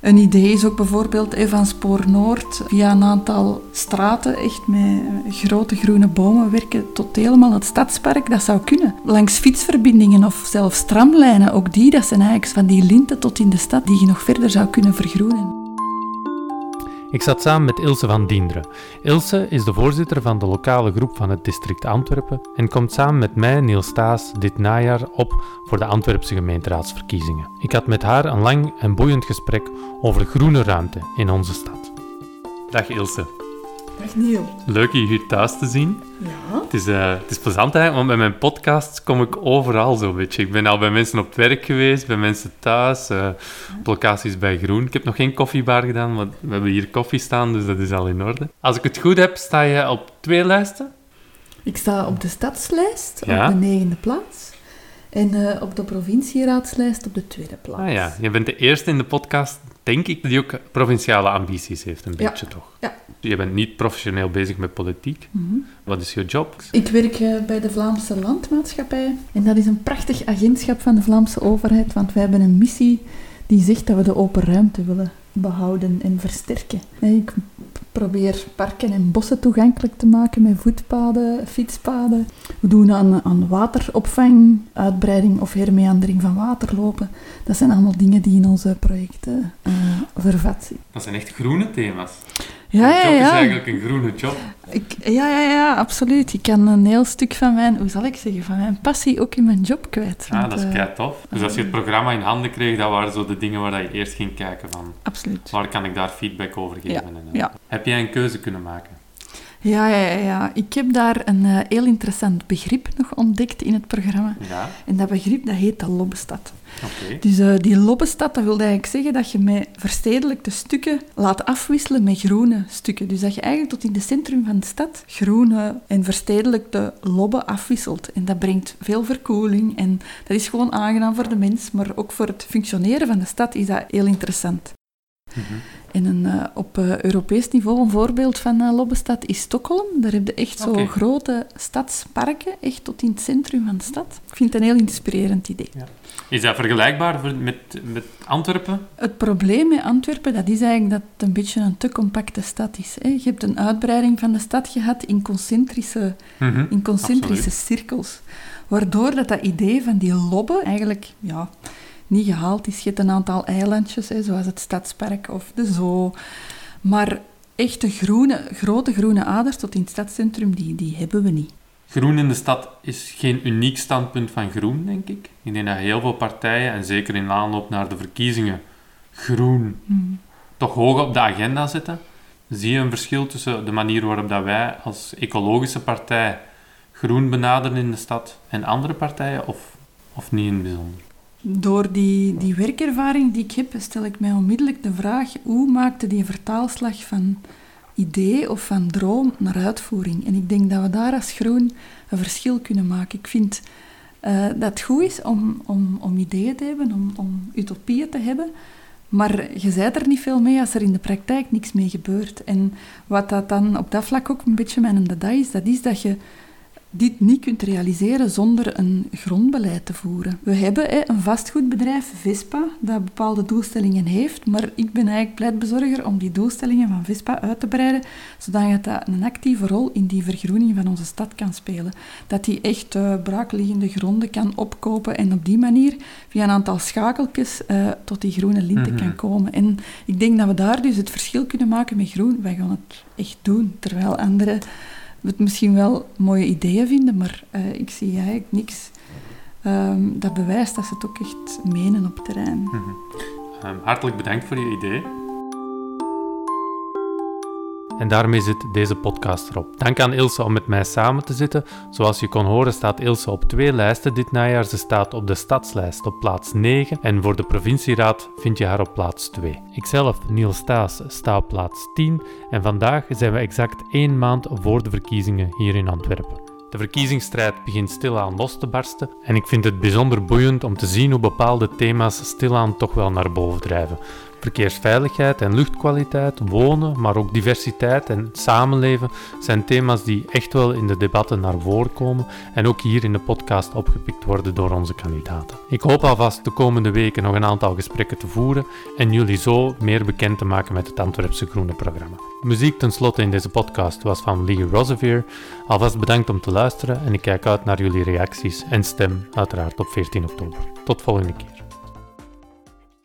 Een idee is ook bijvoorbeeld eh, van Spoor Noord via een aantal straten echt met eh, grote groene bomen werken tot helemaal het stadspark. Dat zou kunnen. Langs fietsverbindingen of zelfs tramlijnen, ook die, dat zijn eigenlijk van die linten tot in de stad die je nog verder zou kunnen vergroenen. Ik zat samen met Ilse van Dienderen. Ilse is de voorzitter van de lokale groep van het district Antwerpen en komt samen met mij, Niels Staes, dit najaar op voor de Antwerpse gemeenteraadsverkiezingen. Ik had met haar een lang en boeiend gesprek over groene ruimte in onze stad. Dag Ilse. Dag. Leuk je hier thuis te zien. Ja. Het is, uh, het is plezant eigenlijk, want bij mijn podcast kom ik overal zo'n beetje. Ik ben al bij mensen op het werk geweest, bij mensen thuis, uh, op locaties bij Groen. Ik heb nog geen koffiebar gedaan, want we hebben hier koffie staan, dus dat is al in orde. Als ik het goed heb, sta je op twee lijsten? Ik sta op de stadslijst, Ja. op de negende plaats. En eh, op de provincieraadslijst op de tweede plaats. Ah ja, je bent de eerste in de podcast, denk ik, die ook provinciale ambities heeft, een Ja. beetje toch? Ja. Je bent niet professioneel bezig met politiek. Mhm. Wat is je job? Ik werk eh, bij de Vlaamse Landmaatschappij. En dat is een prachtig agentschap van de Vlaamse overheid, want wij hebben een missie die zegt dat we de open ruimte willen behouden en versterken. Ik probeer parken en bossen toegankelijk te maken met voetpaden, fietspaden. We doen aan, aan wateropvang, uitbreiding of hermeandering van waterlopen. Dat zijn allemaal dingen die in onze projecten eh vervat zitten. Dat zijn echt groene thema's. Ja, ja, job is ja. eigenlijk een groene job. Ik, ja, ja, ja, absoluut. Ik kan een heel stuk van mijn, hoe zal ik zeggen, van mijn passie ook in mijn job kwijt. Ah, Want, dat is eh, kei tof. Dus als je het programma in handen kreeg, dat waren zo de dingen waar je eerst ging kijken van... Absoluut. Waar kan ik daar feedback over geven? Ja, En, ja. Heb jij een keuze kunnen maken? Ja, ja, ja. Ik heb daar een eh, heel interessant begrip nog ontdekt in het programma. Ja, En dat begrip, dat heet de lobbestad. oké. Dus eh, die lobbestad, dat wil eigenlijk zeggen dat je met verstedelijkte stukken laat afwisselen met groene stukken. Dus dat je eigenlijk tot in het centrum van de stad groene en verstedelijkte lobben afwisselt. En dat brengt veel verkoeling en dat is gewoon aangenaam voor de mens, maar ook voor het functioneren van de stad is dat heel interessant. Mhm. En een, eh, op eh, Europees niveau een voorbeeld van uh, Lobbestad is Stockholm. Daar heb je echt zo grote stadsparken, echt tot in het centrum van de stad. Ik vind het een heel inspirerend idee. Is dat vergelijkbaar met, met Antwerpen? Het probleem met Antwerpen dat is eigenlijk dat het een beetje een te compacte stad is. Hè. Je hebt een uitbreiding van de stad gehad in concentrische, Mhm. in concentrische Absoluut. cirkels. Waardoor dat, dat idee van die lobben eigenlijk ja, niet gehaald is. Je hebt een aantal eilandjes, hè, zoals het Stadspark of de Zoo. Maar echte groene, grote groene aders tot in het stadscentrum, die, die hebben we niet. Groen in de stad is geen uniek standpunt van groen, denk ik. Ik denk dat heel veel partijen, en zeker in aanloop naar de verkiezingen, groen Hmm. toch hoog op de agenda zetten. Zie je een verschil tussen de manier waarop dat wij als ecologische partij groen benaderen in de stad en andere partijen, of, of niet in het bijzonder? Door die, die werkervaring die ik heb, stel ik mij onmiddellijk de vraag hoe maakte die vertaalslag van idee of van droom naar uitvoering? En ik denk dat we daar als groen een verschil kunnen maken. Ik vind eh, dat het goed is om, om, om ideeën te hebben, om, om utopieën te hebben, maar je zijt er niet veel mee als er in de praktijk niks mee gebeurt. En wat dat dan op dat vlak ook een beetje mijn dada is, dat is dat je dit niet kunt realiseren zonder een grondbeleid te voeren. We hebben een vastgoedbedrijf, Vespa, dat bepaalde doelstellingen heeft, maar ik ben eigenlijk pleitbezorger om die doelstellingen van Vespa uit te breiden, zodat dat een actieve rol in die vergroening van onze stad kan spelen. Dat die echt eh, braakliggende gronden kan opkopen en op die manier via een aantal schakeltjes eh, tot die groene linten Mhm. kan komen. En ik denk dat we daar dus het verschil kunnen maken met groen. Wij gaan het echt doen, terwijl anderen het misschien wel mooie ideeën vinden, maar eh, ik zie eigenlijk niks ehm, dat bewijst dat ze het ook echt menen op terrein. Mhm. Ehm, hartelijk bedankt voor je idee. En daarmee zit deze podcast erop. Dank aan Ilse om met mij samen te zitten. Zoals je kon horen staat Ilse op twee lijsten dit najaar. Ze staat op de stadslijst op plaats 9 en voor de provincieraad vind je haar op plaats 2. Ikzelf, Niels Staes, sta op plaats 10 en vandaag zijn we exact één maand voor de verkiezingen hier in Antwerpen. De verkiezingsstrijd begint stilaan los te barsten en ik vind het bijzonder boeiend om te zien hoe bepaalde thema's stilaan toch wel naar boven drijven. Verkeersveiligheid en luchtkwaliteit, wonen, maar ook diversiteit en samenleven zijn thema's die echt wel in de debatten naar voren komen en ook hier in de podcast opgepikt worden door onze kandidaten. Ik hoop alvast de komende weken nog een aantal gesprekken te voeren en jullie zo meer bekend te maken met het Antwerpse Groene programma. Muziek tenslotte in deze podcast was van Lee Rosevier. Alvast bedankt om te luisteren en ik kijk uit naar jullie reacties en stem uiteraard op 14 oktober. Tot volgende keer.